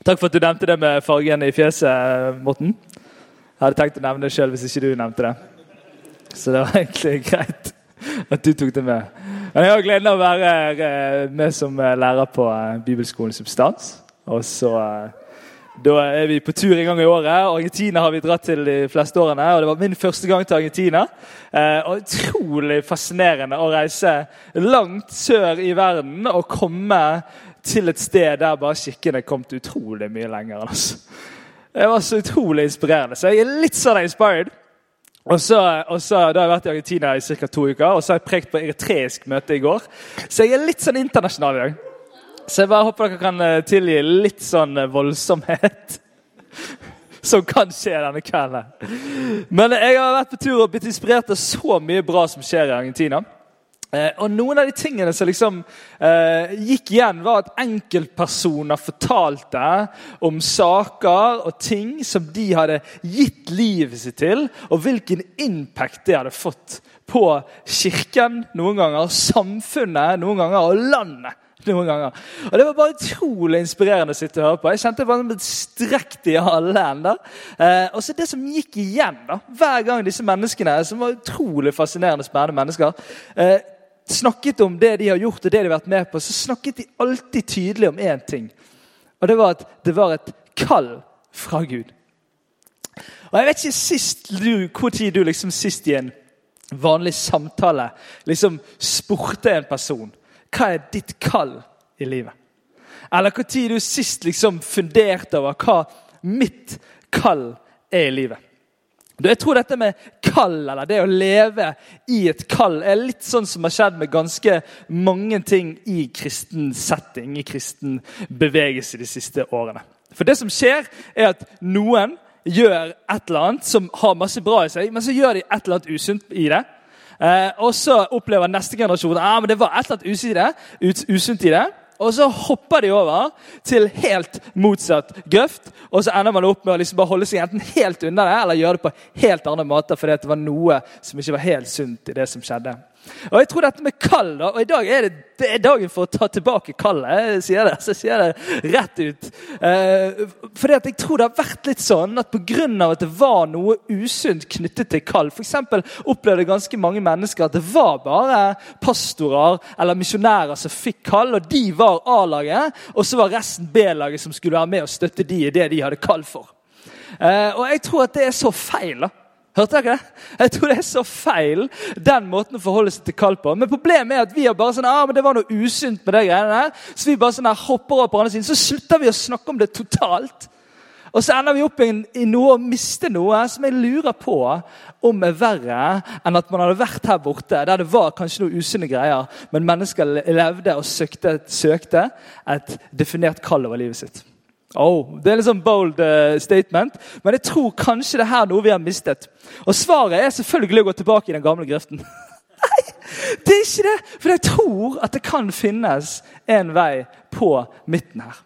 Takk for at du nevnte det med fargen i fjeset, Morten. Jeg hadde tenkt å nevne det sjøl hvis ikke du nevnte det. Så det var egentlig greit at du tok det med. Men jeg har gleden av å være eh, med som eh, lærer på Bibelskolen Substans. Og så da er vi på tur en gang i året. Argentina har vi dratt til de fleste årene. og Det var min første gang til Argentina. Eh, og Utrolig fascinerende å reise langt sør i verden og komme til et sted der bare skikken er kommet utrolig mye lenger. Altså. Det var så utrolig inspirerende. Så jeg er litt sånn inspired. Og så, og så, Da har jeg vært i Argentina i ca. to uker, og så har jeg prekt på eritreisk møte i går. Så jeg er litt sånn internasjonal i dag. Så jeg bare håper dere kan eh, tilgi litt sånn eh, voldsomhet. Som kan skje denne kvelden. Men jeg har vært på tur og blitt inspirert av så mye bra som skjer i Argentina. Eh, og Noen av de tingene som liksom eh, gikk igjen, var at enkeltpersoner fortalte om saker og ting som de hadde gitt livet sitt til, og hvilken impact det hadde fått på kirken noen ganger, samfunnet noen ganger og landet noen ganger. Og Det var bare utrolig inspirerende å sitte og høre på. Jeg kjente jeg var blitt strekt i ender. Eh, og så det som gikk igjen da, hver gang disse menneskene, som var utrolig fascinerende spennende mennesker, eh, snakket om det de har gjort og det de har vært med på, så snakket de alltid tydelig om én ting. Og det var at det var et kall fra Gud. Og Jeg vet ikke sist du, hvor tid du liksom sist i en vanlig samtale liksom spurte en person hva er ditt kall i livet? Eller når du sist liksom funderte over hva mitt kall er i livet? Jeg tror dette med kall, eller det å leve i et kall, er litt sånn som har skjedd med ganske mange ting i kristen setting, i kristen bevegelse de siste årene. For det som skjer, er at noen gjør et eller annet som har masse bra i seg, men så gjør de et eller annet usunt i det. Eh, og så opplever neste generasjon ah, men det var et eller annet usunt i det. Og så hopper de over til helt motsatt grøft. Og så ender man opp med å liksom bare holde seg enten helt unna det eller gjøre det på helt andre måter fordi det var noe som ikke var helt sunt i det som skjedde. Og jeg tror dette med kall da, og I dag er det, det er dagen for å ta tilbake kallet. Sier det, så sier jeg det rett ut. Eh, fordi at jeg tror det har vært litt sånn at pga. at det var noe usunt knyttet til kall F.eks. opplevde ganske mange mennesker at det var bare pastorer eller misjonærer som fikk kall, og de var A-laget. Og så var resten B-laget som skulle være med og støtte de i det de hadde kall for. Eh, og jeg tror at det er så feil. da. Hørte dere det? Jeg tror det er så feil, den måten å forholde seg til kall på. Men problemet er at vi er bare sånn, ah, men det var noe usunt med det greiene der. Så vi bare sånn her hopper over på andre siden. Så slutter vi å snakke om det totalt. Og så ender vi opp i, noe å miste noe som jeg lurer på om er verre enn at man hadde vært her borte, der det var kanskje noe usunne greier, men mennesker levde og søkte, søkte et definert kall over livet sitt. Oh, det er en sånn bold uh, statement, men jeg tror kanskje det er noe vi har mistet. Og svaret er selvfølgelig å gå tilbake i den gamle grøften. Nei, det er ikke det! For jeg tror at det kan finnes en vei på midten her.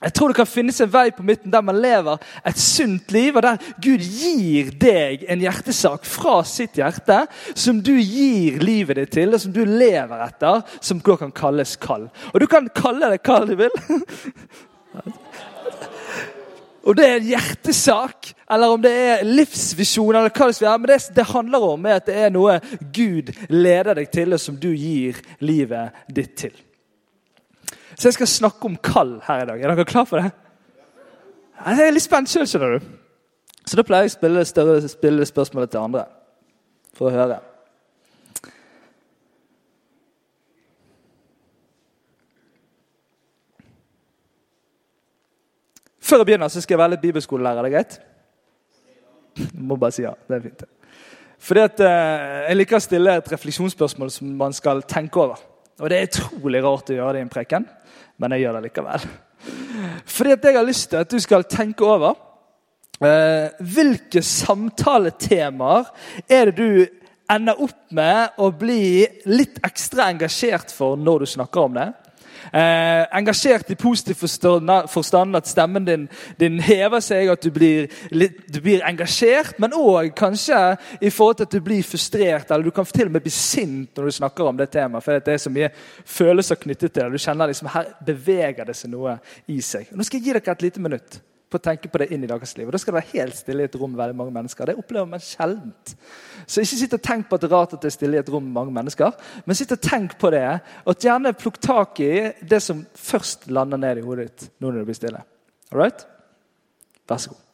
Jeg tror det kan finnes en vei på midten der man lever et sunt liv, og der Gud gir deg en hjertesak fra sitt hjerte som du gir livet ditt til, og som du lever etter, som kan kalles kall. Og du kan kalle det hva du vil. Om det er en hjertesak, eller om det er livsvisjon, eller hva det skal være. Men det, det handler om at det er noe Gud leder deg til, og som du gir livet ditt til. Så jeg skal snakke om kall her i dag. Er dere klar for det? Jeg er litt spent sjøl, skjønner du. Så da pleier jeg å spille, større, spørsmålet til andre for å høre. Før jeg begynner, så skal jeg være litt bibelskolelærer. Det Er greit? Jeg må bare si ja. Det er fint. Fordi at eh, Jeg liker å stille et refleksjonsspørsmål som man skal tenke over. Og Det er utrolig rart å gjøre det i en preken, men jeg gjør det likevel. Fordi at jeg har lyst til at du skal tenke over Eh, hvilke samtaletemaer er det du ender opp med å bli litt ekstra engasjert for når du snakker om det? Eh, engasjert i positiv forstand, at stemmen din, din, hever seg, at du blir, litt, du blir engasjert. Men òg kanskje i forhold til at du blir frustrert, eller du kan til og med bli sint når du snakker om det temaet. For det er så mye følelser knyttet til det. Du kjenner liksom her beveger det seg noe i seg. Nå skal jeg gi dere et lite minutt på å tenke på det inn i dagens liv. Og Da skal det være helt stille i et rom med veldig mange mennesker. Det opplever man sjeldent. Så ikke sitt og tenk på at det er rart at det er stille i et rom med mange mennesker, men sitt og tenk på det. Og gjerne plukk tak i det som først lander ned i hodet ditt nå når det blir stille. All right? Vær så god.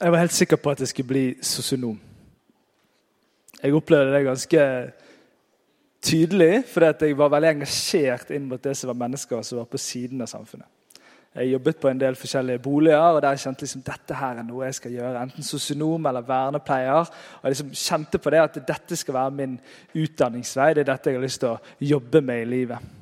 Jeg var helt sikker på at jeg skulle bli sosionom. Jeg opplevde det ganske tydelig, fordi jeg var veldig engasjert inn mot det som var mennesker som var på siden av samfunnet. Jeg jobbet på en del forskjellige boliger, og der jeg kjente liksom, dette her er noe jeg skal gjøre. Enten sosionom eller vernepleier. Og jeg liksom kjente på det at dette skal være min utdanningsvei. Det er dette jeg har lyst til å jobbe med i livet.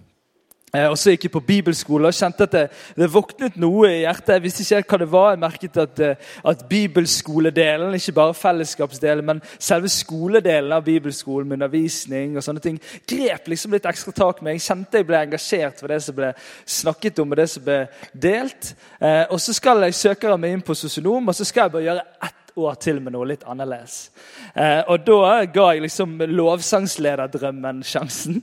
Eh, og så gikk jeg på bibelskole og kjente at det, det våknet noe i hjertet. Jeg visste ikke helt hva det var. Jeg merket at, eh, at bibelskoledelen, ikke bare fellesskapsdelen, men selve skoledelen av bibelskolen med undervisning og sånne ting, grep liksom litt ekstra tak med. Jeg kjente jeg ble engasjert for det som ble snakket om og det som ble delt. Eh, og så skal jeg søke meg inn på sosionom, og så skal jeg bare gjøre ett år til med noe litt annerledes. og da ga jeg liksom lovsangslederdrømmen sjansen.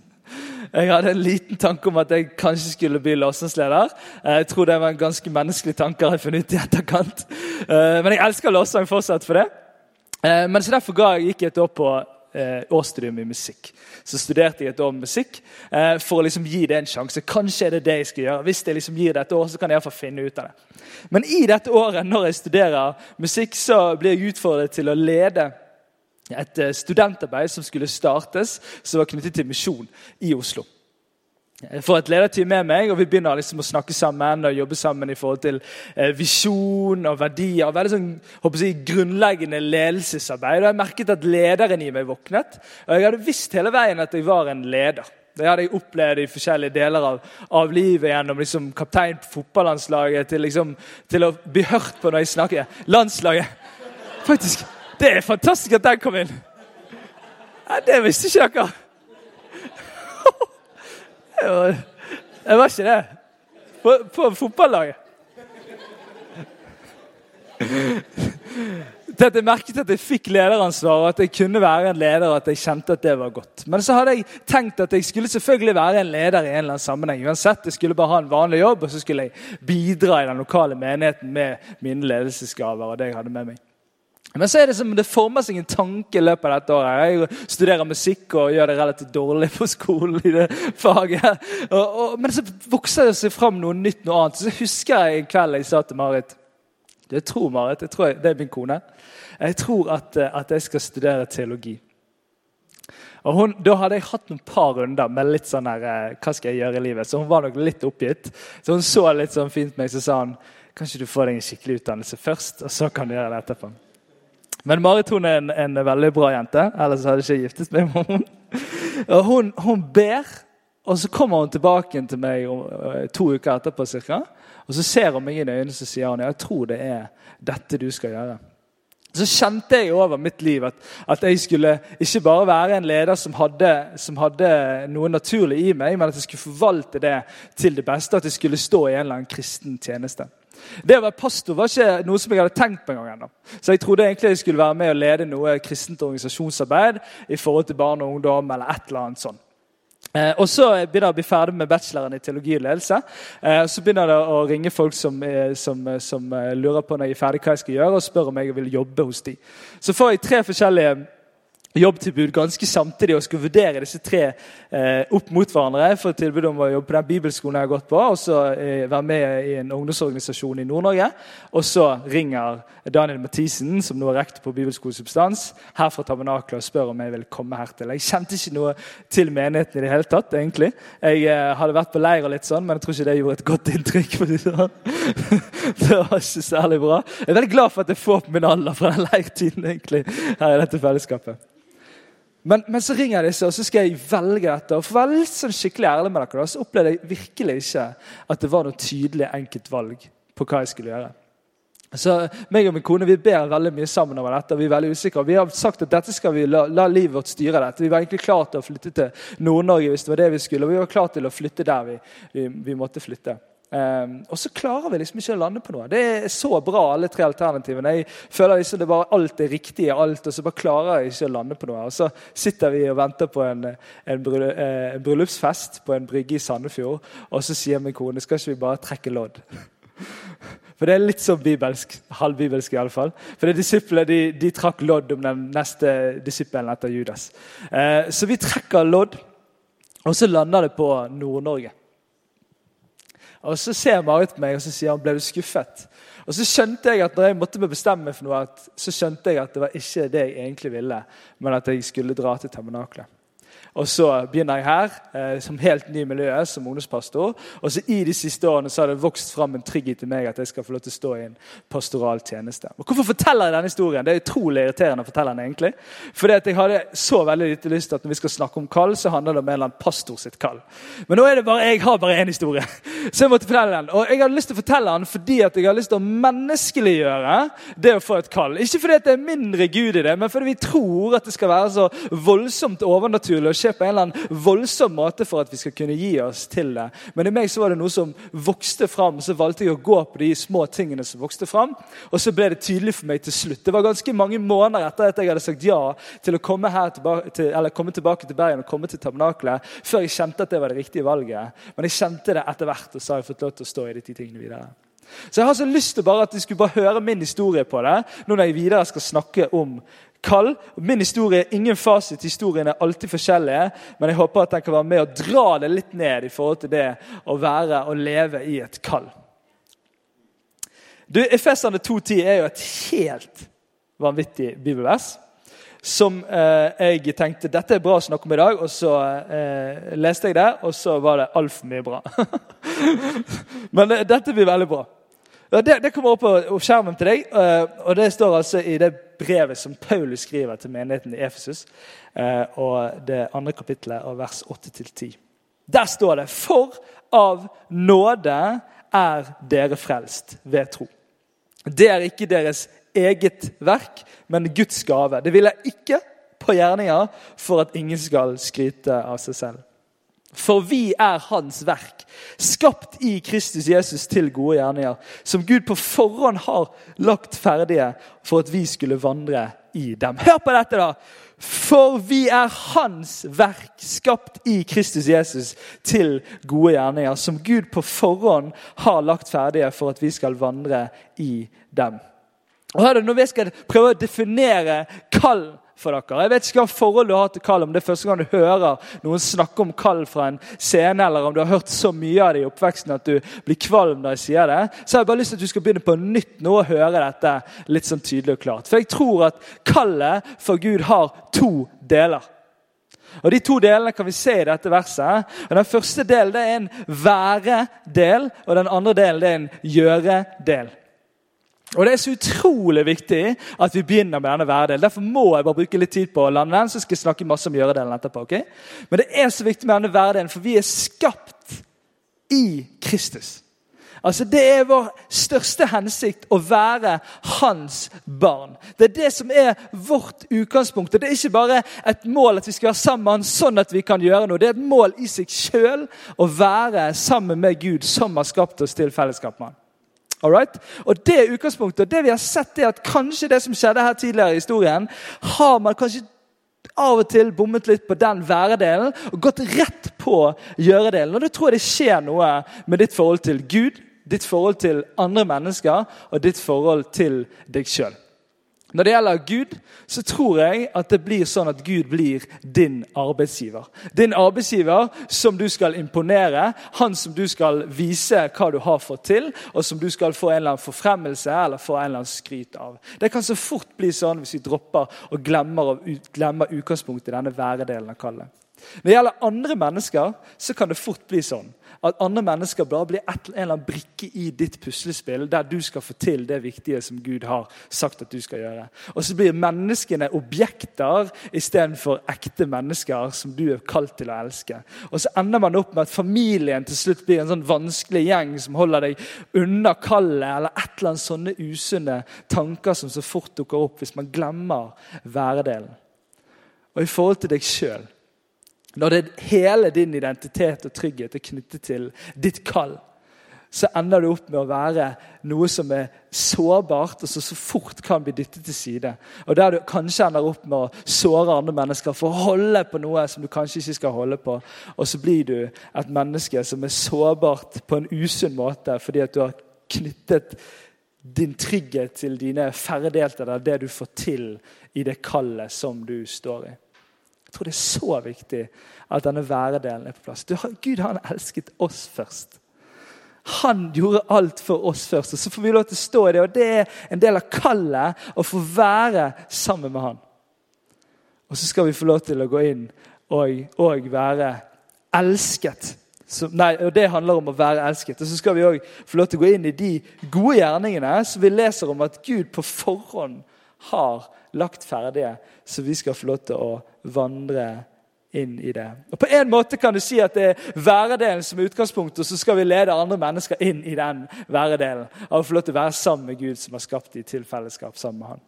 Jeg hadde en liten tanke om at jeg kanskje skulle bli låsangsleder. Eh, jeg tror det var en ganske menneskelig tanke jeg har funnet ut i etterkant. Eh, men jeg elsker låsang fortsatt for det. Eh, men så Derfor jeg, gikk jeg et år på årsstudium i musikk. Så studerte jeg et år med musikk for å liksom gi det en sjanse. Kanskje er det det jeg skal gjøre. Hvis jeg liksom gir det et år, så kan jeg i hvert fall finne ut av det. Men i dette året når jeg studerer musikk, så blir jeg utfordret til å lede et eh, studentarbeid som skulle startes, som var knyttet til misjon i Oslo. Jeg får et lederteam med meg, og vi begynner liksom å snakke sammen og jobbe sammen i forhold til eh, visjon og verdier. Veldig sånn, håper jeg, grunnleggende ledelsesarbeid. Og Jeg merket at lederen i meg våknet. Og jeg hadde visst hele veien at jeg var en leder. Det hadde jeg opplevd i forskjellige deler av, av livet. Gjennom liksom, kaptein på fotballandslaget til, liksom, til å bli hørt på når jeg snakker. Landslaget. Faktisk. Det er fantastisk at den kom inn! Ja, det visste ikke dere. Jeg var ikke det. På, på fotballaget. At jeg merket at jeg fikk lederansvar, og at jeg kunne være en leder. og at jeg kjente at det var godt. Men så hadde jeg tenkt at jeg skulle selvfølgelig være en leder i en eller annen sammenheng. uansett. Jeg skulle bare ha en vanlig jobb, og så skulle jeg bidra i den lokale menigheten med mine ledelsesgaver. og det jeg hadde med meg. Men så er det som det former seg en tanke i løpet av dette året. Jeg studerer musikk og gjør det relativt dårlig på skolen i det faget. Og, og, men så vokser det seg fram noe nytt, noe annet. Så husker jeg en kveld jeg sa til Marit Jeg tror Marit, jeg tror jeg, det er min kone. Jeg tror at, at jeg skal studere teologi. Og hun, Da hadde jeg hatt noen par runder med litt sånn her, eh, hva skal jeg gjøre i livet. Så hun var nok litt oppgitt. Så hun så litt sånn fint på meg så sa hun, kanskje du får deg en skikkelig utdannelse først, og så kan du gjøre det etterpå. Men Marit hun er en, en, veldig bra jente. Ellers hadde jeg ikke giftet meg med henne. Og hun, hun, ber, og så kommer hun tilbake til meg eh, to uker etterpå. Cirka, og Så ser hun meg i øynene og sier hun, jeg tror det er dette du skal gjøre. Så kjente jeg over mitt liv at, at jeg skulle ikke bare være en leder som hadde, som hadde, noe naturlig i meg, men at jeg skulle forvalte det til det beste. At jeg skulle stå i en eller annen kristen tjeneste. Det å være pastor var ikke noe som jeg hadde tenkt på en gang ennå. Så jeg trodde egentlig jeg skulle være med og lede noe kristent organisasjonsarbeid i forhold til barn og ungdom. eller et eller annet sånt. Eh, og Så begynner jeg å bli ferdig med bacheloren i teologi og ledelse. Eh, så begynner det å ringe folk som, eh, som, som lurer på når jeg er ferdig hva jeg skal gjøre, og spør om jeg vil jobbe hos dem. Så får jeg tre forskjellige jobbtilbud ganske samtidig og skulle vurdere disse tre eh, opp mot hverandre. får tilbud om å jobbe på den bibelskolen jeg har gått på, og så eh, være med i en ungdomsorganisasjon i Nord-Norge. Og så ringer Daniel Mathisen, som nå er rektor på Bibelskolen Substans, her fra Tabernaklet og spør om jeg vil komme her til. Jeg kjente ikke noe til menigheten i det hele tatt. egentlig. Jeg eh, hadde vært på leir og litt sånn, men jeg tror ikke det gjorde et godt inntrykk. for det sånn. det var ikke særlig bra. Jeg er veldig glad for at jeg får på min alder fra den leirtiden egentlig, her i dette fellesskapet. Men, men, så ringer jeg disse, og så skal jeg velge dette. Og for å være litt sånn skikkelig ærlig med dere, så opplevde jeg virkelig ikke at det var noe tydelig enkelt valg på hva jeg skulle gjøre. Så meg og min kone vi ber veldig mye sammen over dette. og Vi er veldig usikre. Vi har sagt at dette skal vi la, la livet vårt styre dette. Vi var egentlig klar til å flytte til Nord-Norge hvis det var det vi skulle. Og vi var klar til å flytte der vi, vi, vi måtte flytte. Um, og så klarer vi liksom ikke å lande på noe. Det er så bra, alle tre alternativene. Jeg føler liksom det bare alt er riktig alt, og så bare klarer jeg ikke å lande på noe. Og så sitter vi og venter på en, en, bryll, eh, en bryllupsfest på en brygge i Sandefjord, og så sier min kone skal ikke vi bare trekke lodd. For det er litt sånn bibelsk, halvbibelsk iallfall. For det disiplene de, de, trakk lodd om den neste disippelen etter Judas. Uh, så vi trekker lodd, og så lander det på Nord-Norge. Og Så ser Marit på meg og så sier han, ble du skuffet. Og så skjønte jeg at når jeg måtte bestemme meg for noe, så skjønte jeg at det var ikke det jeg egentlig ville, men at jeg skulle dra til tabernaklet. Og så begynner jeg her eh, som helt ny miljø som ungdomspastor. Og så i de siste årene så har det vokst fram en trygghet til meg at jeg skal få lov til å stå i en pastoral tjeneste. Og Hvorfor forteller jeg denne historien? Det er utrolig irriterende å fortelle den egentlig. Fordi at jeg hadde så veldig lite lyst til at når vi skal snakke om kall, så handler det om en eller annen pastor sitt kall. Men nå er det bare, jeg har bare én historie, så jeg måtte fortelle den. Og jeg hadde lyst til å fortelle den fordi at jeg har lyst til å menneskeliggjøre det å få et kall. Ikke fordi at det er mindre Gud i det, men fordi vi tror at det skal være så voldsomt overnaturlig å skje på en eller annen voldsom måte for at vi skal kunne gi oss til det. Men i meg så var det noe som vokste fram, så valgte jeg å gå på de små tingene som vokste fram. Og så ble det tydelig for meg til slutt. Det var ganske mange måneder etter at jeg hadde sagt ja til å komme, tilbake, til, komme tilbake til Bergen og komme til Tabernakelet, før jeg kjente at det var det riktige valget. Men jeg kjente det etter hvert, og så har jeg fått lov til å stå i de tingene videre. Så jeg har så lyst til bare at de skulle bare høre min historie på det, nå når jeg videre skal snakke om kall. Min historie er ingen fasit. Historiene er alltid forskjellige. Men jeg håper at den kan være med å dra det litt ned i forhold til det å være og leve i et kall. Du, Efesene 2.10 er jo et helt vanvittig bibelvers. Som eh, jeg tenkte dette er bra å snakke om i dag, og så eh, leste jeg det, og så var det altfor mye bra. Men eh, dette blir veldig bra. Det, det, kommer opp på skjermen til deg. Eh, og Det står altså i det brevet som Paulus skriver til menigheten i Efesus. Eh, og Det andre kapittelet av vers 8-10. Der står det For av nåde er dere frelst ved tro. Det er ikke deres eget verk, men Guds gave. Det vil jeg ikke på gjerninger for at ingen skal skryte av seg selv. For vi er Hans verk, skapt i Kristus Jesus til gode gjerninger, som Gud på forhånd har lagt ferdige for at vi skulle vandre i dem. Hør på dette, da! For vi er Hans verk, skapt i Kristus Jesus til gode gjerninger, som Gud på forhånd har lagt ferdige for at vi skal vandre i dem. Og hør det, Når vi skal prøve å definere kall for dere. Jeg vet ikke hva forhold du har til kall, om det er første gang du hører noen snakke om kall fra en scene, eller om du har hørt så mye av det i oppveksten at du blir kvalm når jeg sier det. Så har jeg bare lyst til at du skal begynne på nytt nå og høre dette litt sånn tydelig og klart. For jeg tror at kallet for Gud har to deler. Og De to delene kan vi se i dette verset. Og Den første delen er en være-del, og den andre delen er en gjøre-del. Og Det er så utrolig viktig at vi begynner med denne hverdelen. Derfor må jeg bare bruke litt tid på å lande den, så skal jeg snakke masse om gjøredelen etterpå. ok? Men det er så viktig med denne hverdelen, for vi er skapt i Kristus. Altså Det er vår største hensikt å være hans barn. Det er det som er vårt utgangspunkt. og Det er ikke bare et mål at vi skal være sammen med han sånn at vi kan gjøre noe. Det er et mål i seg sjøl å være sammen med Gud, som har skapt oss til fellesskap med han. Alright? Og det utgangspunktet. Det vi har sett er at Kanskje det som skjedde her tidligere i historien, har man kanskje av og til bommet litt på den væredelen og gått rett på gjøredelen. Og Da tror jeg det skjer noe med ditt forhold til Gud, ditt forhold til andre mennesker og ditt forhold til deg sjøl. Når det gjelder Gud, så tror jeg at det blir sånn at Gud blir din arbeidsgiver. Din arbeidsgiver som du skal imponere, han som du skal vise hva du har fått til, og som du skal få en eller annen forfremmelse eller få en eller annen skryt av. Det kan så fort bli sånn hvis vi dropper og glemmer, glemmer utgangspunktet i denne væredelen av kallet. Når det gjelder andre mennesker, så kan det fort bli sånn at andre mennesker bare blir et, en eller annen brikke i ditt puslespill der du skal få til det viktige som Gud har sagt at du skal gjøre. Og så blir menneskene objekter istedenfor ekte mennesker som du er kalt til å elske. Og så ender man opp med at familien til slutt blir en sånn vanskelig gjeng som holder deg unna kallet, eller et eller annet sånne usunne tanker som så fort dukker opp hvis man glemmer væredelen. Og i forhold til deg sjøl når det hele din identitet og trygghet er knyttet til ditt kall, så ender du opp med å være noe som er sårbart, og som så fort kan bli dyttet til side. Og Der du kanskje ender opp med å såre andre mennesker for å holde på noe som du kanskje ikke skal holde på. Og så blir du et menneske som er sårbart på en usunn måte fordi at du har knyttet din trygghet til dine ferdigheter, eller det du får til i det kallet som du står i tror det er så viktig at denne væredelen er på plass. Du, Gud han elsket oss først. Han gjorde alt for oss først, og så får vi lov til å stå i det. og Det er en del av kallet å få være sammen med han. Og så skal vi få lov til å gå inn og, og være elsket. Så, nei, og Det handler om å være elsket. Og så skal vi òg få lov til å gå inn i de gode gjerningene som vi leser om at Gud på forhånd har lagt ferdige, så vi skal få lov til å vandre inn i det. Og På en måte kan du si at det er væredelen som er utgangspunktet, og så skal vi lede andre mennesker inn i den væredelen. Av å få lov til å være sammen med Gud, som har skapt dem til fellesskap sammen med Han.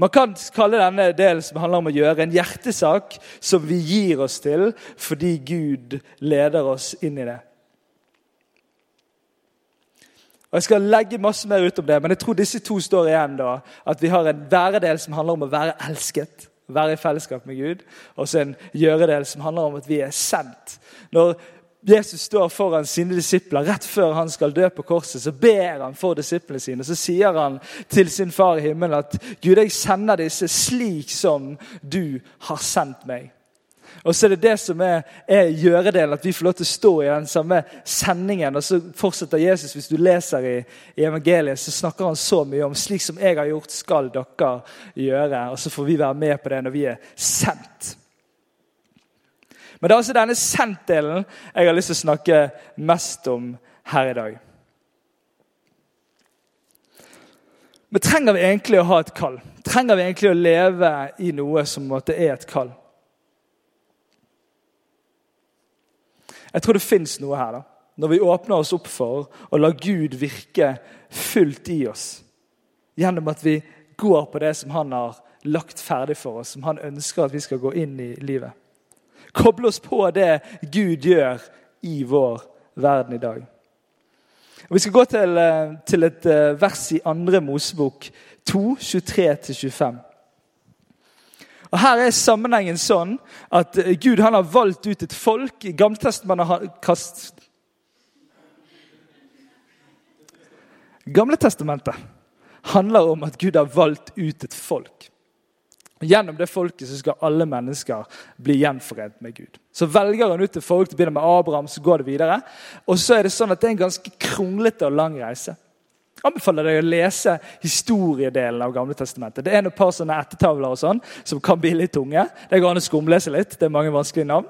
Man kan kalle denne delen som handler om å gjøre, en hjertesak som vi gir oss til fordi Gud leder oss inn i det. Og Jeg skal legge masse mer ut om det, men jeg tror disse to står igjen. da, At vi har en væredel som handler om å være elsket, være i fellesskap med Gud. Og så en gjøredel som handler om at vi er sendt. Når Jesus står foran sine disipler rett før han skal dø på korset, så ber han for disiplene sine. Så sier han til sin far i himmelen at Gud, jeg sender disse slik som du har sendt meg. Og så er det det som er, er gjøredelen, at vi får lov til å stå i den samme sendingen. Og så fortsetter Jesus, hvis du leser i, i, evangeliet, så snakker han så mye om slik som jeg har gjort, skal dere gjøre. Og så får vi være med på det når vi er sendt. Men det er altså denne sendt-delen jeg har lyst til å snakke mest om her i dag. Men trenger vi egentlig å ha et kall? Trenger vi egentlig å leve i noe som måtte er et kall? Jeg tror det fins noe her. da. Når vi åpner oss opp for å la Gud virke fullt i oss. Gjennom at vi går på det som han har lagt ferdig for oss, som han ønsker at vi skal gå inn i livet. Koble oss på det Gud gjør i vår verden i dag. Og vi skal gå til, eh, til et eh, vers i 2. Mosebok 2, 23-25. Og Her er sammenhengen sånn at eh, Gud han har valgt ut et folk. I Gamletestamentet kast... Gamle testamentet handler om at Gud har valgt ut et folk. Gjennom det folket så skal alle mennesker bli gjenforent med Gud. Så velger han ut et folk, det begynner med Abraham, så går det videre. Og så er det sånn at det er en ganske kronglete og lang reise anbefaler deg å lese historiedelen av Gamle testamentet. Det er et par sånne ettertavler og sånn, som kan bli litt tunge. Det går an å skumlese litt. Det er mange vanskelige navn.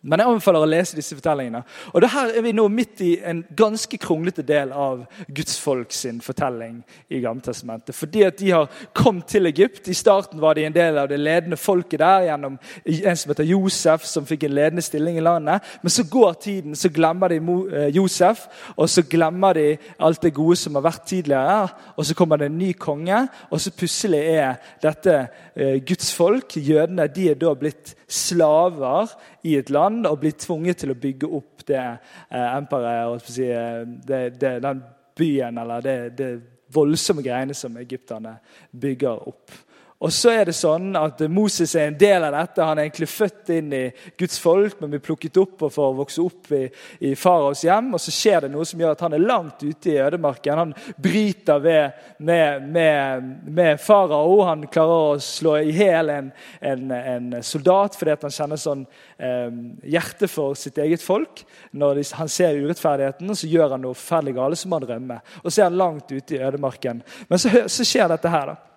Men jeg anbefaler å lese disse fortellingene. Og Her er vi nå midt i en ganske kronglete del av Guds folk sin fortelling i Gammeltestamentet. Fordi at de har kommet til Egypt. I starten var de en del av det ledende folket der gjennom en som heter Josef, som fikk en ledende stilling i landet. Men så går tiden, så glemmer de eh, Josef, og så glemmer de alt det gode som har vært tidligere. Og så kommer det en ny konge, og så plutselig er dette eh, Guds folk, jødene, de er da blitt slaver i et land og blir tvunget til å bygge opp det eh, empire, si, eh, det, det, den byen eller det, det voldsomme greiene som egypterne bygger opp. Og så er det sånn at Moses er en del av dette. Han er egentlig født inn i Guds folk, men blir plukket opp og får vokse opp i, i faraos hjem. Og så skjer det noe som gjør at han er langt ute i ødemarken. Han bryter ved, med, med, med farao. Han klarer å slå i hjel en, en, en, soldat fordi han kjenner sånn eh, hjerte for sitt eget folk. Når han ser urettferdigheten, så gjør han noe forferdelig galt, så må han rømme. Og så er han langt ute i ødemarken. Men så, så skjer dette her. da.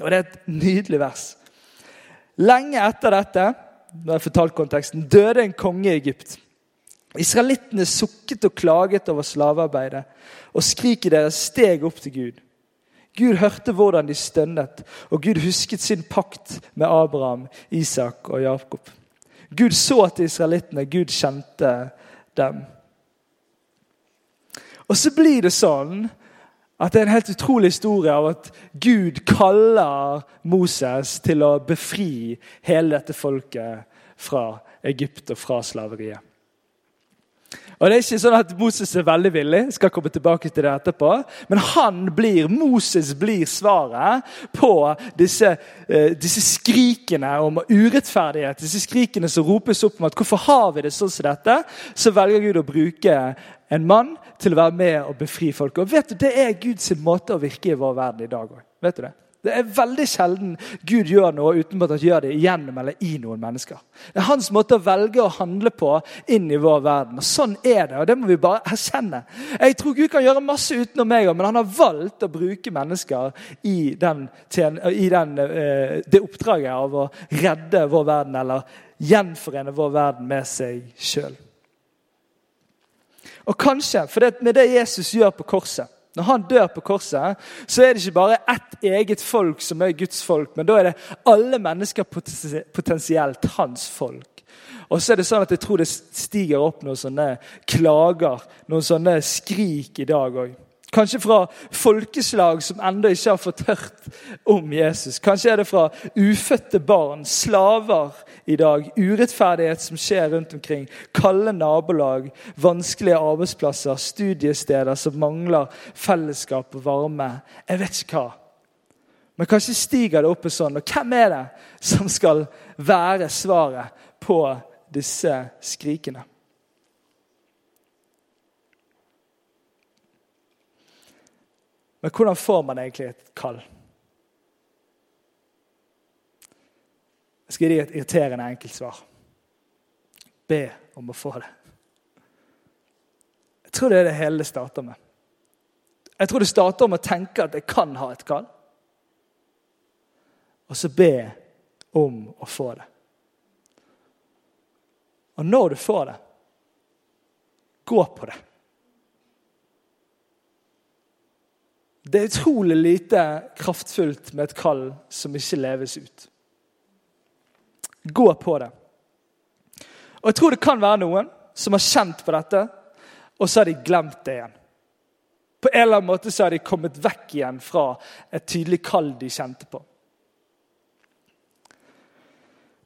Og Det er et nydelig vers. Lenge etter dette nå har jeg fortalt konteksten, døde en konge i Egypt. Israelittene sukket og klaget over slavearbeidet, og skriket deres steg opp til Gud. Gud hørte hvordan de stønnet, og Gud husket sin pakt med Abraham, Isak og Jakob. Gud så til israelittene, Gud kjente dem. Og så blir det sånn at det er en helt utrolig historie av at Gud kaller Moses til å befri hele dette folket fra Egypt og fra slaveriet. Og det er ikke sånn at Moses er veldig villig, skal komme tilbake til det etterpå. Men han blir, Moses blir svaret på disse, eh, disse skrikene om urettferdighet. Disse skrikene som ropes opp om at hvorfor har vi det sånn som dette? Så velger Gud å bruke en mann til å være med og befri folk. Og vet du, Det er Guds måte å virke i vår verden i dag òg. Det? Er veldig sjelden Gud gjør noe uten at han gjør det igjennom eller i noen mennesker. Det er hans måte å velge å handle på inn i vår verden. Og Sånn er det, og det må vi bare erkjenne. Jeg tror Gud kan gjøre masse utenom meg, men han har valgt å bruke mennesker i, den, i den, eh, det oppdraget av å redde vår verden eller gjenforene vår verden med seg sjøl. Og kanskje, for det, med det Jesus gjør på korset Når han dør på korset, så er det ikke bare ett eget folk som er Guds folk, men da er det alle mennesker potensielt hans folk. Og så er det sånn at jeg tror det stiger opp noen sånne klager, noen sånne skrik i dag òg. Kanskje fra folkeslag som ennå ikke har fått hørt om Jesus. Kanskje er det fra ufødte barn, slaver i dag. Urettferdighet som skjer rundt omkring. Kalde nabolag, vanskelige arbeidsplasser, studiesteder som mangler fellesskap og varme. Jeg vet ikke hva. Men kanskje stiger det opp sånn. Og hvem er det som skal være svaret på disse skrikene? Men hvordan får man egentlig et kall? Jeg skal gi et irriterende enkelt svar. Be om å få det. Jeg tror det er det hele det starter med. Jeg tror det starter med å tenke at jeg kan ha et kall. Og så be om å få det. Og når du får det, gå på det. Det er utrolig lite kraftfullt med et kall som ikke leves ut. Gå på det. Og Jeg tror det kan være noen som har kjent på dette, og så har de glemt det igjen. På en eller annen måte så har de kommet vekk igjen fra et tydelig kall de kjente på.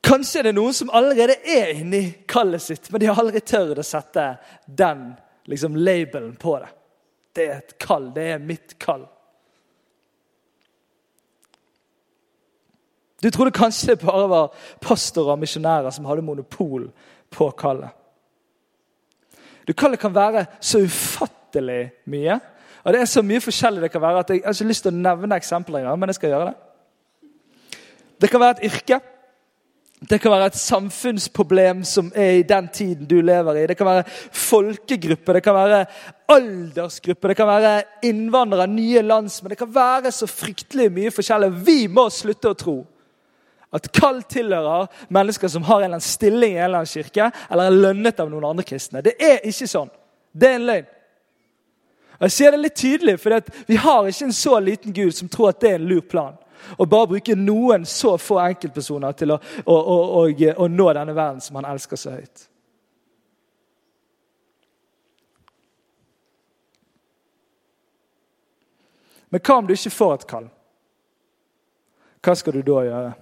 Kanskje er det noen som allerede er inni kallet sitt, men de har aldri tørt å sette den liksom, labelen på det. Det er et kall. Det er mitt kall. Du trodde kanskje det bare var pastorer og misjonærer som hadde monopol på kallet. Du, Kallet kan være så ufattelig mye. Og Det er så mye forskjellig det kan være at jeg har ikke lyst til å nevne eksempler engang, men jeg skal gjøre det. Det kan være et yrke. Det kan være et samfunnsproblem som er i den tiden du lever i. Det kan være folkegruppe, det kan være aldersgruppe, det kan være innvandrere, nye landsmenn. Det kan være så fryktelig mye forskjellig. Vi må slutte å tro at kall tilhører mennesker som har en eller annen stilling i en eller annen kirke, eller er lønnet av noen andre kristne. Det er ikke sånn. Det er en løgn. Og Jeg sier det litt tydelig, for vi har ikke en så liten Gud som tror at det er en lur plan og bare bruke noen så få enkeltpersoner til å, å, å, å nå denne verden som han elsker så høyt. Men hva om du ikke får et kall? Hva skal du da gjøre?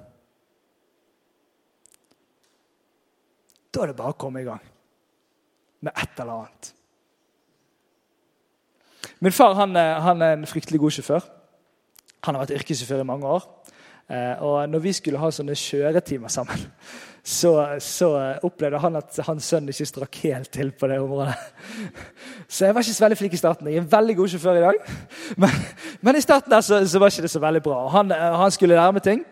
Da er det bare å komme i gang med et eller annet. Min far han, han er en fryktelig god sjåfør. Han har vært yrkessjåfør i mange år. Eh, og når vi skulle ha sånne kjøretimer sammen, så, så, opplevde han at hans sønn ikke strakk helt til på det området. Så jeg var ikke så veldig flink i starten. Jeg er en veldig god sjåfør i dag. Men, men i starten der så, så, var ikke det så veldig bra. Han, eh, han skulle lære meg ting.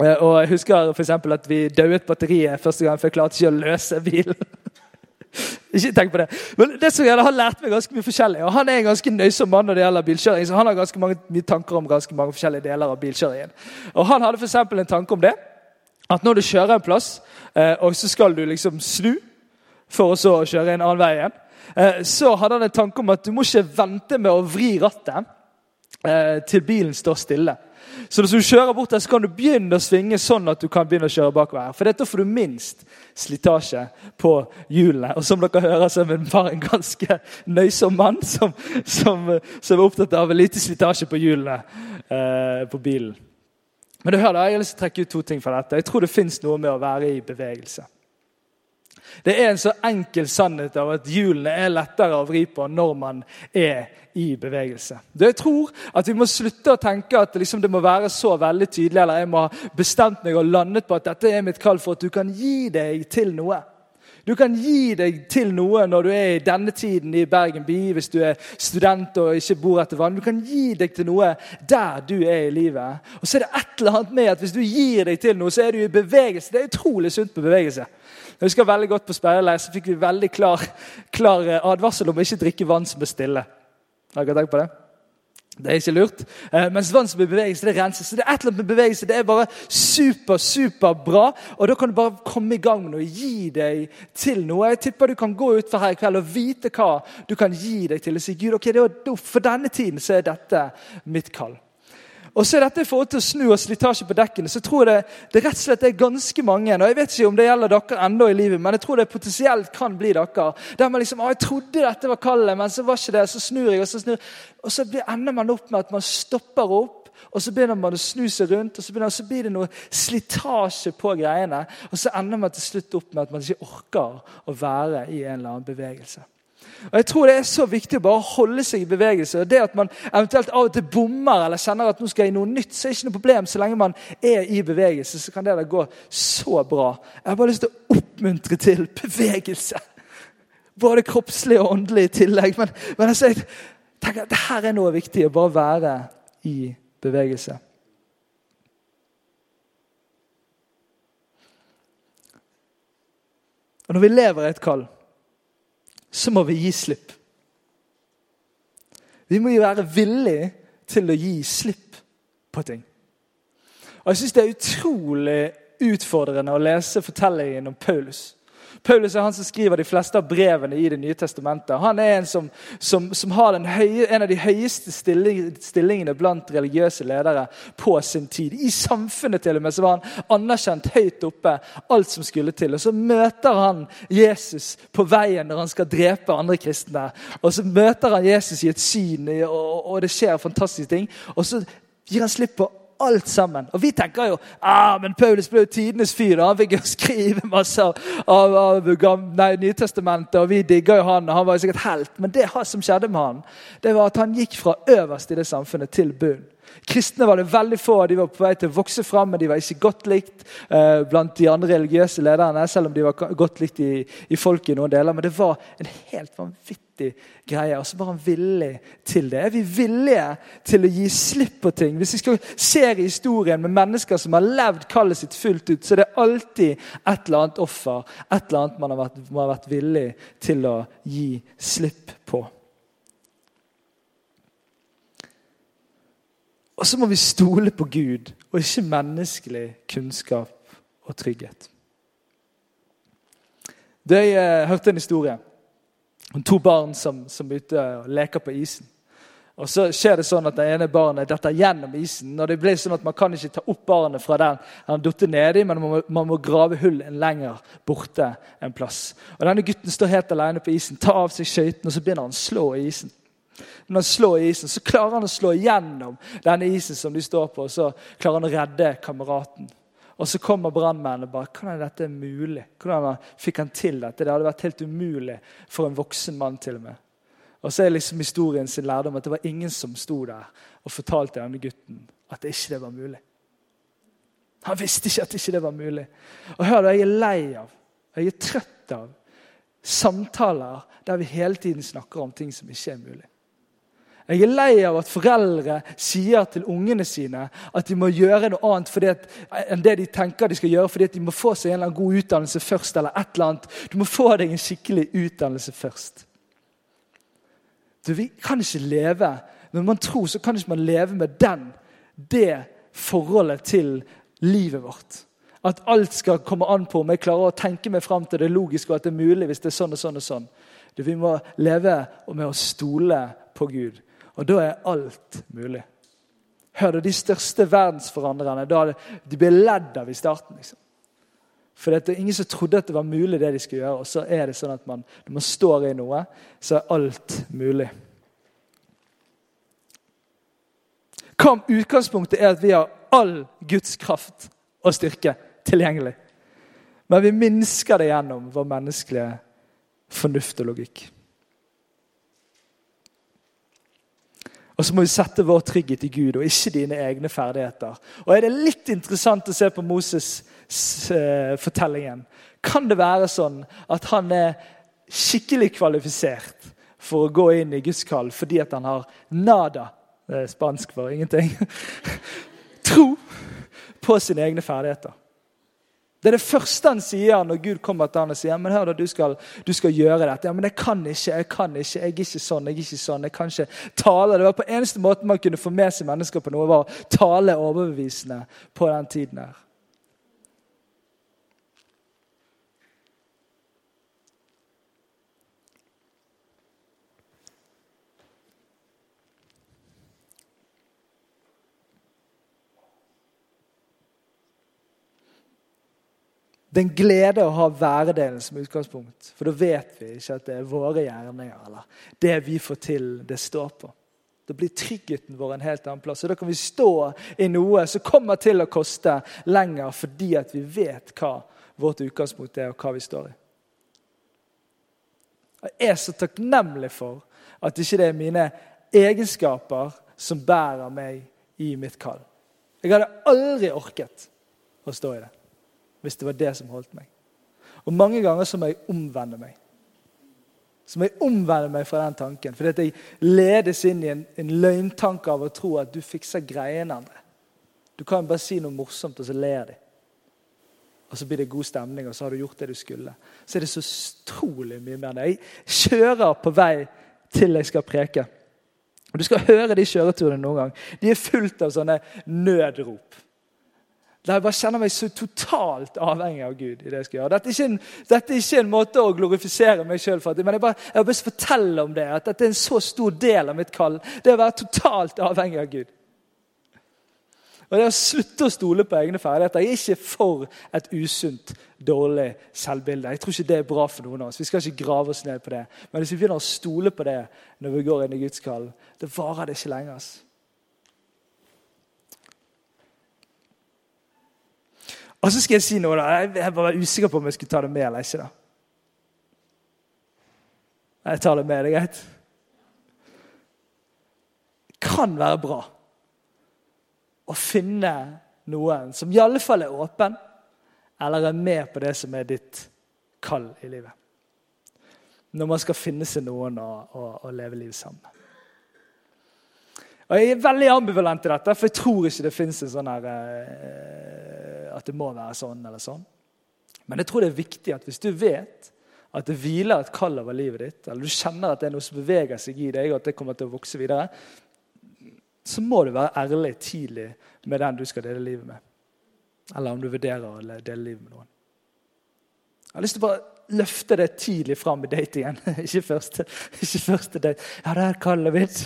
Eh, og jeg husker for at vi dauet batteriet første gang, for jeg klarte ikke å løse bilen. Ikke tenk på det. Men det som gjelder, Han lærte meg ganske mye forskjellig. og Han er en ganske nøysom mann når det gjelder bilkjøring. så Han har ganske mange, mye tanker om ganske mange forskjellige deler av bilkjøringen. Og Han hadde for en tanke om det. At når du kjører en plass, eh, og så skal du liksom snu for å så kjøre en annen vei igjen, eh, så hadde han en tanke om at du må ikke vente med å vri rattet eh, til bilen står stille. Så hvis du kjører bort der, så kan du begynne å svinge sånn at du kan begynne å kjøre bakover. For dette får du minst slitasje på hjulene. Og som dere hører, så er min far en ganske nøysom mann som, som, som er opptatt av lite slitasje på hjulene eh, på bilen. Men du hører, jeg har lyst til å trekke ut to ting fra dette. Jeg tror det fins noe med å være i bevegelse. Det er en så enkel sannhet av at hjulene er lettere å vri på når man er i bevegelse. Jeg tror at vi må slutte å tenke at liksom det må være så veldig tydelig, eller jeg må ha bestemt meg og landet på at dette er mitt kall for at du kan gi deg til noe. Du kan gi deg til noe når du er i denne tiden i Bergen by, hvis du er student og ikke bor etter vann. Du kan gi deg til noe der du er i livet. Og så er det et eller annet med at hvis du gir deg til noe, så er du i bevegelse. Det er utrolig sunt med bevegelse. Jeg husker veldig godt På speiderleir fikk vi veldig klar, klar advarsel om å ikke drikke vann som er stille. Har dere tenkt på det? Det er ikke lurt. Eh, mens bevegelse, det renses. Så det er et eller annet med bevegelse. Det er bare super, super bra. Og da kan du bare komme i gang med noe. Gi deg til noe. Jeg tipper du kan gå utfor her i kveld og vite hva du kan gi deg til. Og si Gud, ok, for denne tiden så er dette mitt kall. Og så er dette i forhold til snu og slitasje på dekkene, så tror jeg det, det rett og slett er ganske mange. og Jeg vet ikke om det gjelder dere enda i livet, men jeg tror det potensielt kan bli dere. Der man liksom, jeg trodde dette var kallet, men så var ikke det. Så snur jeg, og så snur Og så ender man opp med at man stopper opp. Og så begynner man å snu seg rundt, og så, begynner, så blir det noe slitasje på greiene. Og så ender man til slutt opp med at man ikke orker å være i en eller annen bevegelse. Og jeg tror Det er så viktig å bare holde seg i bevegelse. og Det At man eventuelt av og til bommer eller kjenner at nå skal jeg i noe nytt, så er det ikke noe problem. Så lenge man er i bevegelse, så kan det da gå så bra. Jeg har bare lyst til å oppmuntre til bevegelse. Både kroppslig og åndelig i tillegg. Men, men altså, jeg tenker at det her er noe viktig, å bare være i bevegelse. Og når vi lever i et kall så må vi gi slipp. Vi må jo være villige til å gi slipp på ting. Og Jeg syns det er utrolig utfordrende å lese fortellingen om Paulus. Paulus er han som skriver de fleste av brevene i Det nye testamentet. Han er en som, som, som har høye, en av de høyeste stilling, stillingene blant religiøse ledere på sin tid. I samfunnet til og med så var han anerkjent høyt oppe, alt som skulle til. Og Så møter han Jesus på veien når han skal drepe andre kristne. Og Så møter han Jesus i et syn, og, og det skjer fantastiske ting. Og så gir han slipp på alt sammen. Og vi tenker jo ah, men Paulus ble jo tidenes fyr. Han fikk jo skrive masse av, av, Nytestamentet, og vi digger jo han. og Han var jo sikkert helt. Men det som skjedde med han, det var at han gikk fra øverst i det samfunnet til bunn. Kristne var det veldig få, de var på vei til å vokse fram, men de var ikke godt likt eh, blant de andre religiøse lederne, selv om de var godt likt i, i folket i noen deler. Men det var en helt vanvittig greie. Og så var han villig til det. Er vi villige til å gi slipp på ting? Hvis vi skal se i historien med mennesker som har levd kallet sitt fullt ut, så er det alltid et eller annet offer, et eller annet man har vært, man har vært villig til å gi slipp på. Og så må vi stole på Gud og ikke menneskelig kunnskap og trygghet. Jeg eh, hørte en historie om to barn som, som er ute og leker på isen. Og Så skjer det sånn at det ene barnet detter gjennom isen. og det blir sånn at Man kan ikke ta opp barnet fra den han datt nedi, men man må, man må, grave hull en lenger borte en plass. Og Denne gutten står helt alene på isen, tar av seg skøytene og så begynner han å slå i isen. Når han slår isen, så klarer han å slå igjennom denne isen som de står på, og så klarer han å redde kameraten. Og så kommer brannmennene og bare Hvordan er dette mulig? Hvordan fikk han til dette? Det hadde vært helt umulig for en voksen mann. til og med. Og så er liksom historien sin lærdom at det var ingen som sto der og fortalte denne gutten at det ikke var mulig. Han visste ikke at ikke det var mulig. Og hør, jeg er lei av, jeg er trøtt av samtaler der vi hele tiden snakker om ting som ikke er mulig. Jeg er lei av at foreldre sier til ungene sine at de må gjøre noe annet at, enn det de tenker de skal gjøre, fordi de må få seg en eller annen god utdannelse først. eller et eller annet. Du må få deg en skikkelig utdannelse først. Du, vi kan ikke leve Når man tror, så kan ikke man leve med den, det forholdet til livet vårt. At alt skal komme an på om jeg klarer å tenke meg fram til det logiske og at det er mulig hvis det er sånn og sånn. og sånn. Du, vi må leve med å stole på Gud. Og da er alt mulig. Hør du, De største verdensforandrerne da de ble ledd av i starten. liksom. For det er ingen som trodde at det var mulig, det de skulle gjøre. Og så er det sånn at man, når man står i noe, så er alt mulig. Hva om utgangspunktet er at vi har all Guds kraft og styrke tilgjengelig? Men vi minsker det gjennom vår menneskelige fornuft og logikk. Og så må vi sette vår trygghet i Gud og ikke dine egne ferdigheter. Og Er det litt interessant å se på Moses-fortellingen? Eh, kan det være sånn at han er skikkelig kvalifisert for å gå inn i Guds kall fordi at han har nada det er spansk for ingenting tro på sine egne ferdigheter? Det er det første han sier når Gud kommer til han og sier men hør da, du skal, du skal gjøre dette. Ja, men jeg kan ikke, jeg kan ikke, jeg er ikke sånn, jeg er ikke sånn. Jeg kan ikke tale. Det var på eneste måte man kunne få med seg mennesker på noe, var å tale overbevisende på den tiden her. Det er en glede å ha væredelen som utgangspunkt. For da vet vi ikke at det er våre gjerninger eller det vi får til, det står på. Da blir tryggheten vår en helt annen plass. Og Da kan vi stå i noe som kommer til å koste lenger, fordi at vi vet hva vårt utgangspunkt er, og hva vi står i. Jeg er så takknemlig for at ikke det er mine egenskaper som bærer meg i mitt kall. Jeg hadde aldri orket å stå i det hvis det var det som holdt meg. Og mange ganger så må jeg omvende meg. Så må jeg omvende meg fra den tanken. Fordi at jeg ledes inn i en, en løgntanke av å tro at du fikser greiene, André. Du kan bare si noe morsomt, og så ler de. Og så blir det god stemning, og så har du gjort det du skulle. Så er det så utrolig mye mer. Jeg kjører på vei til jeg skal preke. Og Du skal høre de kjøreturene noen gang. De er fullt av sånne nødrop. Der jeg bare kjenner meg så totalt avhengig av Gud. i det jeg skal gjøre. Dette er ikke en, er ikke en måte å glorifisere meg sjøl for, men jeg, bare, jeg bare fortelle om det. At dette er en så stor del av mitt kall. Det å være totalt avhengig av Gud. Og det å slutte å stole på egne ferdigheter. Jeg er ikke for et usunt, dårlig selvbilde. Jeg tror ikke det er bra for noen av oss. Vi skal ikke grave oss ned på det. Men hvis vi begynner å stole på det når vi går inn i Guds kall, det varer det ikke lenger. Altså. Og så skal jeg si noe. da. Jeg var usikker på om jeg skulle ta det med eller ikke. da. Jeg tar det med. Det er greit. Kan være bra å finne noen som i alle fall er åpen, eller er med på det som er ditt kall i livet. Når man skal finne seg noen å leve livet sammen med. Og Jeg er veldig ambivalent til dette, for jeg tror ikke det fins en sånn her eh, at det må være sånn eller sånn. Men jeg tror det er viktig at hvis du vet at det hviler et kall over livet ditt, eller du kjenner at det er noe som beveger seg i deg, og at det kommer til å vokse videre, så må du være ærlig tidlig med den du skal dele livet med. Eller om du vurderer å dele livet med noen. Jeg har lyst til å bare løfte det tidlig fram i datingen. ikke, første, ikke første date. 'Ja, det er kallet mitt.'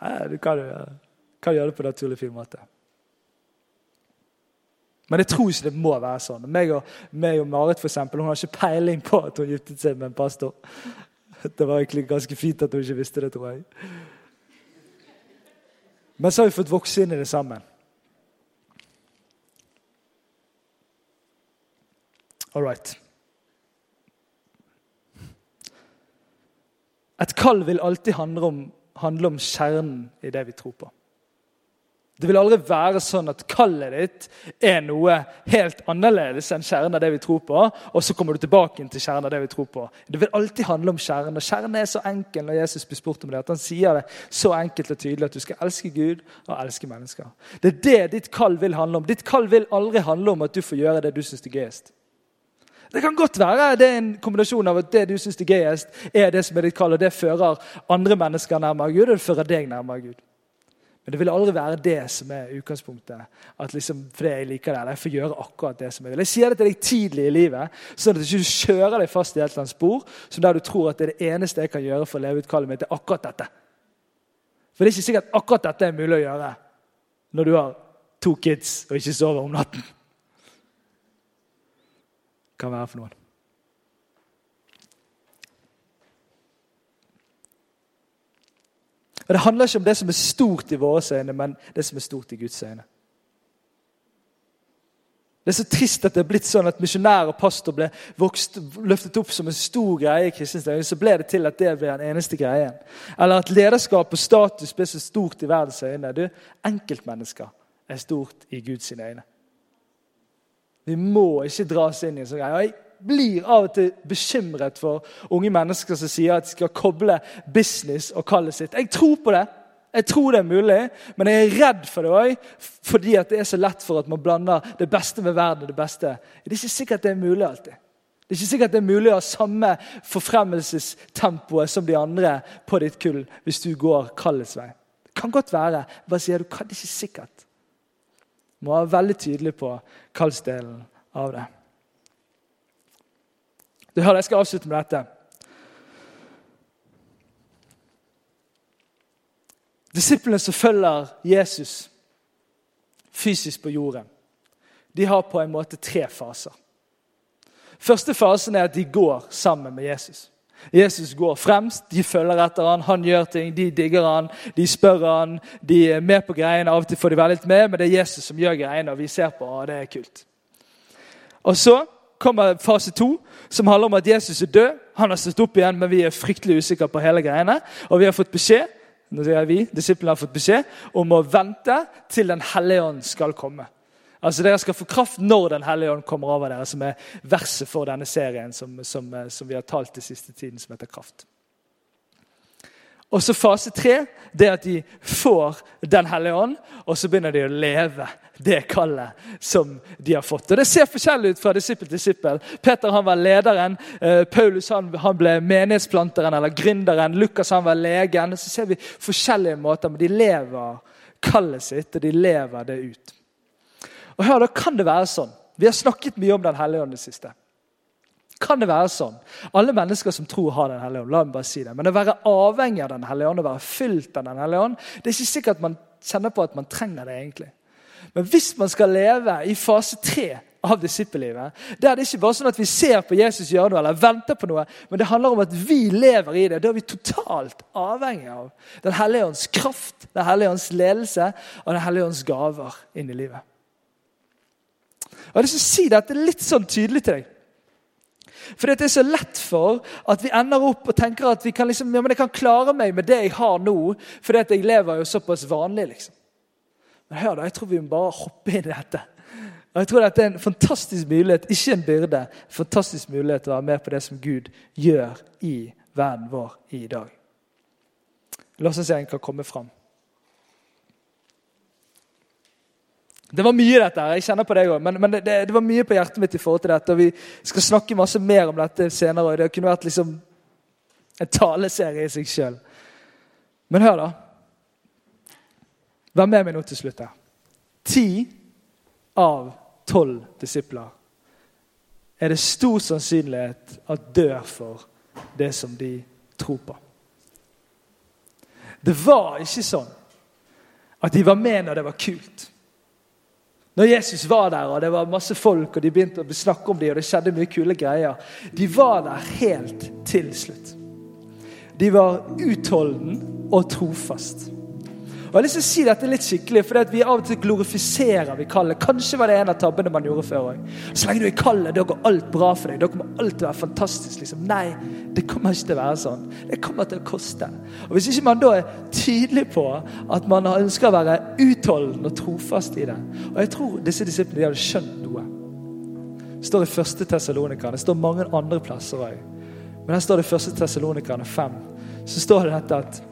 Du kan, kan gjøre det på en naturlig, fin måte. Men jeg tror ikke det må være sånn. Meg og, meg og Marit for eksempel, hun har ikke peiling på at hun giftet seg med en pastor. Det var egentlig ganske fint at hun ikke visste det, tror jeg. Men så har vi fått vokse inn i det sammen. All right. Et kall vil alltid handle om, handle om kjernen i det vi tror på. Det vil aldri være sånn at kallet ditt er noe helt annerledes enn kjernen av det vi tror på, og så kommer du tilbake til kjernen av det vi tror på. Det vil alltid handle om kjernen. Og kjernen er så enkel når Jesus blir spurt om det, at han sier det så enkelt og tydelig at du skal elske Gud og elske mennesker. Det er det ditt kall vil handle om. Ditt kall vil aldri handle om at du får gjøre det du syns er gøyest. Det kan godt være det er en kombinasjon av at det du syns er gøyest, er det som er ditt kall, og det fører andre mennesker nærmere Gud, og det fører deg nærmere Gud. Men det vil aldri være det som er utgangspunktet. At liksom, fordi jeg liker det, eller jeg får gjøre akkurat det som jeg vil. Jeg sier det til deg tidlig i livet, sånn at du ikke kjører deg fast i et eller annet spor som der du tror at det er det eneste jeg kan gjøre for å leve ut kallet mitt, er akkurat dette. For det er ikke sikkert akkurat dette er mulig å gjøre når du har to kids og ikke sover om natten. Kan være for noen. Og Det handler ikke om det som er stort i våre øyne, men det som er stort i Guds øyne. Det er så trist at det er blitt sånn at misjonær og pastor ble vokst, løftet opp som en stor greie i kristens øyne. Så ble det til at det ble den eneste greien. Eller at lederskap og status ble så stort i verdens øyne. Du, Enkeltmennesker er stort i Guds øyne. Vi må ikke dras inn i en sånn greie Jeg blir av og til bekymret for unge mennesker som sier at de skal koble business og kallet sitt. Jeg tror på det. Jeg tror det er mulig, men jeg er redd for det òg. Fordi det er så lett for at man blander det beste med verden og det beste. Det er ikke sikkert det er mulig alltid. Det er ikke sikkert det er mulig å ha samme forfremmelsestempoet som de andre på ditt kull hvis du går kallets vei. Det kan godt være. Bare sier du det er ikke sikkert. Må være veldig tydelig på kallsdelen av det. Du hører, Jeg skal avslutte med dette. Disiplene som følger Jesus fysisk på jorden, de har på en måte tre faser. Første fasen er at de går sammen med Jesus. Jesus går fremst, de følger etter han, han gjør ting, de digger han, de spør han, de er med på greiene. Av og til får de være litt med, men det er Jesus som gjør greiene, og vi ser på, og det er kult. Og så kommer fase to, som handler om at Jesus er død. Han har stått opp igjen, men vi er fryktelig usikre på hele greiene. Og vi har fått beskjed nå sier vi, disiplene har fått beskjed om å vente til Den hellige ånd skal komme. Altså Dere skal få kraft når Den hellige ånd kommer over dere, som er verset for denne serien som, som, som vi har talt den siste tiden, som heter Kraft. Og så fase tre det at de får Den hellige ånd, og så begynner de å leve det kallet som de har fått. Og Det ser forskjellig ut fra disippel til disippel. Peter han var lederen, eh, Paulus han, han ble menighetsplanteren eller gründeren, Lukas han var legen. Så ser vi forskjellige måter, men de lever kallet sitt, og de lever det ut. Og hør, da kan det være sånn. Vi har snakket mye om Den hellige ånd det siste. Kan det være sånn? Alle mennesker som tror har Den hellige ånd. la meg bare si det. Men å være avhengig av Den hellige ånd, å være fylt av Den hellige ånd, det er ikke sikkert at man kjenner på at man trenger det egentlig. Men hvis man skal leve i fase tre av disippellivet, der det ikke bare sånn at vi ser på Jesus gjøre noe eller venter på noe, men det handler om at vi lever i det. Da er vi totalt avhengig av Den hellige ånds kraft, Den hellige ånds ledelse og Den hellige ånds gaver inn i livet. Jeg har lyst til å si dette litt sånn tydelig til deg. For det er så lett for at vi ender opp og tenker at vi kan liksom, ja, men jeg kan klare meg med det jeg har nå, fordi at jeg lever jo såpass vanlig. liksom. Men hør da, jeg tror vi må bare hoppe inn i dette. Og jeg tror dette er en fantastisk mulighet, ikke en byrde. fantastisk mulighet til å være med på det som Gud gjør i verden vår i dag. La oss se om en kan komme fram. Det var mye, dette. her, Jeg kjenner på det også, Men, men det, det, var mye på hjertet mitt i forhold til dette. og Vi skal snakke masse mer om dette senere. og Det kunne vært liksom en taleserie i seg sjøl. Men hør, da. Vær med meg nå til slutt. her. Ti av tolv disipler er det stor sannsynlighet at dør for det som de tror på. Det var ikke sånn at de var med når det var kult. Når Jesus var der, og det var masse folk, og de begynte å snakke om dem, og det skjedde mye kule greier De var der helt til slutt. De var utholden og trofast. Og jeg har lyst til å si dette litt skikkelig, for vi av og til glorifiserer vi kallet. Kanskje var det en av tabbene man gjorde før òg. Så lenge du er i kallet, da går alt bra for deg. Da kommer alt til å være fantastisk. Liksom. Nei, det kommer ikke til å være sånn. Det kommer til å koste. Og Hvis ikke man da er tydelig på at man ønsker å være utholdende og trofast i det Og jeg tror disse disiplene de hadde skjønt noe. Det står i første Tessalonikerne. Det står mange andre plasser òg. Men her står det i første Tessalonikerne 5. Så står det dette at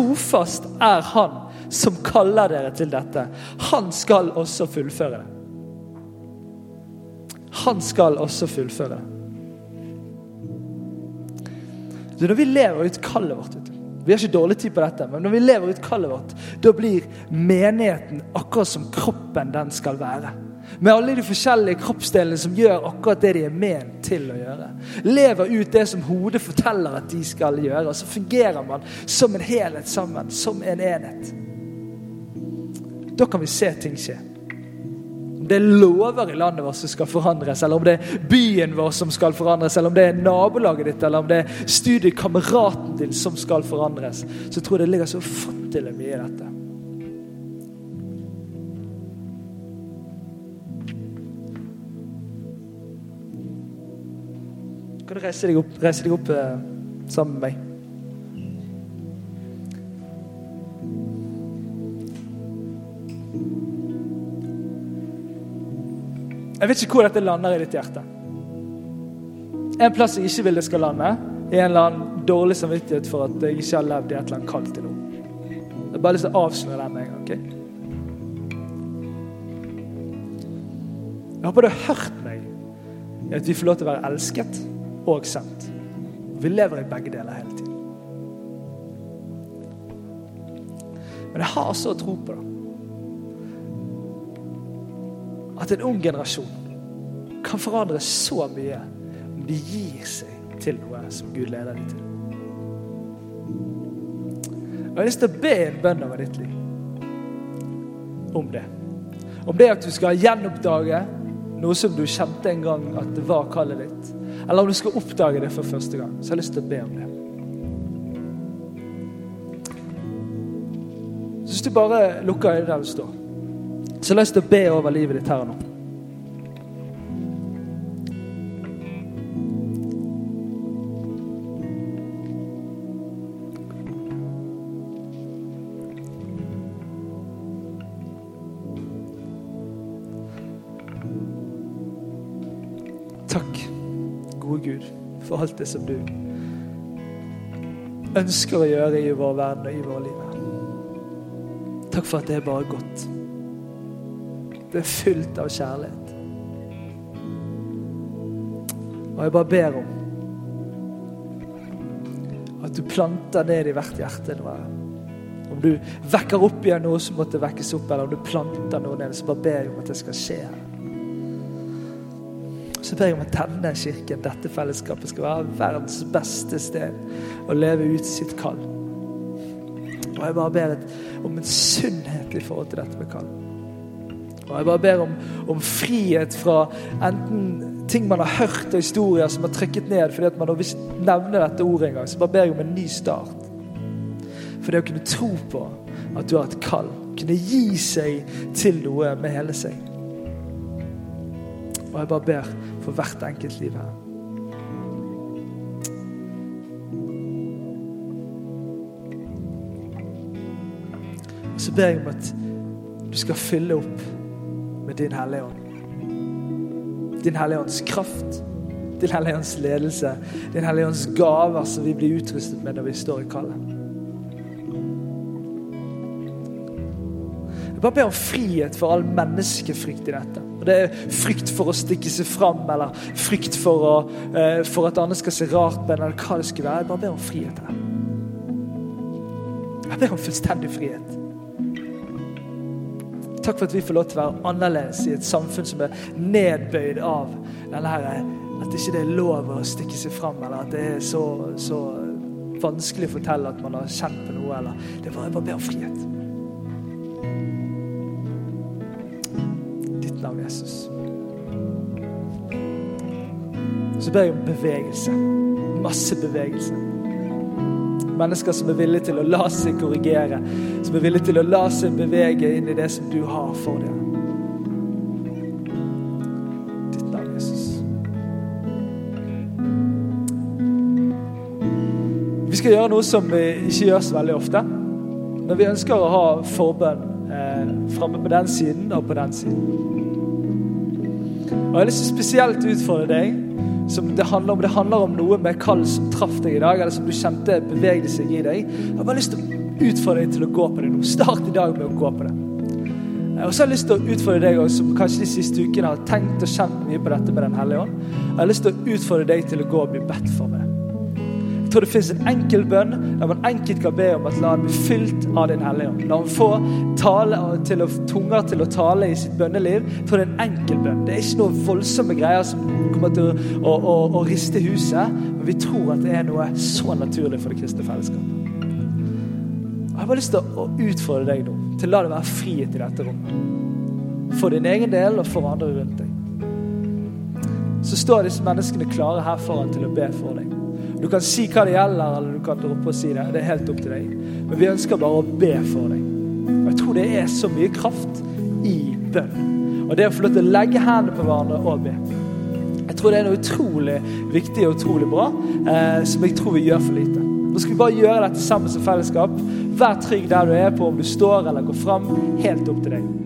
Trofast er Han som kaller dere til dette. Han skal også fullføre det. Han skal også fullføre det. Du, når vi lever ut kallet vårt Vi har ikke dårlig tid på dette, men når vi lever ut kallet vårt, da blir menigheten akkurat som kroppen den skal være. Med alle de forskjellige kroppsdelene som gjør akkurat det de er ment til å gjøre. Lever ut det som hodet forteller at de skal gjøre. Og så fungerer man som en helhet sammen, som en enhet. Da kan vi se ting skje. Om det er lover i landet vårt som skal forandres, eller om det er byen vår som skal forandres, eller om det er nabolaget ditt, eller om det er studiekameraten din som skal forandres, så tror jeg det ligger så ufattelig mye i dette. Kan du reise deg opp, reise deg opp eh, sammen med meg? Jeg vet ikke hvor dette lander i ditt hjerte. En plass jeg ikke vil det skal lande, er en eller annen dårlig samvittighet for at jeg ikke har levd i et eller annet kaldt til nå. Jeg har bare lyst til å avsløre den med en gang. Okay? Jeg håper du har hørt meg i at vi får lov til å være elsket og sendt. Vi lever i begge deler hele tiden. Men jeg har så tro på det. At en ung generasjon kan forandre så mye om de gir seg til noe som Gud leder dem til. Og Jeg har lyst til å be en bønn over ditt liv om det. Om det at du skal gjenoppdage noe som du kjente en gang at det var kallet ditt. Eller om du skal oppdage det for første gang. Så jeg har lyst til å be om det. Så hvis du bare lukker øynene der du står, så har jeg lyst til å be over livet ditt her og nå. Takk, gode Gud, for alt det som du ønsker å gjøre i vår verden og i våre liv. Takk for at det er bare godt. Det er fylt av kjærlighet. Og jeg bare ber om at du planter ned i hvert hjerte nå. Om du vekker opp igjen noe som måtte vekkes opp, eller om du planter noe ned, så bare ber jeg om at det skal skje her. Så ber jeg om at denne kirken, dette fellesskapet, skal være verdens beste sted å leve ut sitt kall. Og jeg bare ber om en sunnhet i forhold til dette med kall. Og jeg bare ber om, om, frihet fra enten ting man har hørt og historier som har trykket ned fordi at man ikke nevner dette ordet engang. Så bare ber jeg om en ny start. For det å kunne tro på at du har et kall. Kunne gi seg til noe med hele seg. Og jeg bare ber for hvert enkelt liv her. Og så ber jeg om at du skal fylle opp med din Hellige Ånd. Din Hellige Ånds kraft, din Hellige Ånds ledelse, din Hellige Ånds gaver som vi blir utrustet med når vi står i kallet. Jeg bare ber om frihet for all menneskefrykt i dette. Og Det er frykt for å stikke seg fram, eller frykt for, å, uh, for at andre skal se rart på en, eller hva det skulle være. Jeg bare ber om frihet her. Jeg ber om fullstendig frihet. Takk for at vi får lov til å være annerledes i et samfunn som er nedbøyd av denne her, at ikke det er lov å stikke seg fram, eller at det er så, så vanskelig å fortelle at man har kjent på noe. Eller. Det er bare, jeg bare ber om frihet. Jesus. Så ber jeg om bevegelse. Masse bevegelse. mennesker som er villige til å la seg korrigere. Som er villige til å la seg bevege inn i det som du har for dem. Vi skal gjøre noe som vi ikke gjør så veldig ofte. Men vi ønsker å ha forbønn eh, framme på den siden og på den siden. Og Jeg har lyst til spesielt utfordre deg som det handler om. Det handler om noe med kall som traff deg i dag, eller som du kjente bevegde seg i deg. Jeg har bare lyst til å utfordre deg til å gå på det nå. Start i dag med å gå på det. Eh, Og så har jeg lyst til å utfordre deg også, som kanskje de siste ukene har tenkt og kjent mye på dette med Den hellige ånd. Jeg har lyst til å utfordre deg til å gå og bli bedt for meg. Tror det fins en enkel bønn der man enkelt kan be om at la han bli fylt av Din hellige ånd. La han få tale til å, tunger til å tale i sitt bønneliv. For det er en enkel bønn. Det er ikke noen voldsomme greier som kommer til å, å, å riste huset, men vi tror at det er noe så naturlig for det kristne fellesskapet. Og Jeg har bare lyst til å utfordre deg nå til å la det være frihet i dette rommet. For din egen del og for andre rundt deg. Så står disse menneskene klare her foran til å be for deg. Du kan si hva det gjelder, eller du kan droppe å si det. Det er helt opp til deg. Men vi ønsker bare å be for deg. Og Jeg tror det er så mye kraft i bønn. Og det å få lov til å legge hendene på hverandre og be. Jeg tror det er noe utrolig viktig og utrolig bra, eh, som jeg tror vi gjør for lite. Nå skal vi bare gjøre dette sammen som fellesskap. Vær trygg der du er på om du står eller går fram. Helt opp til deg.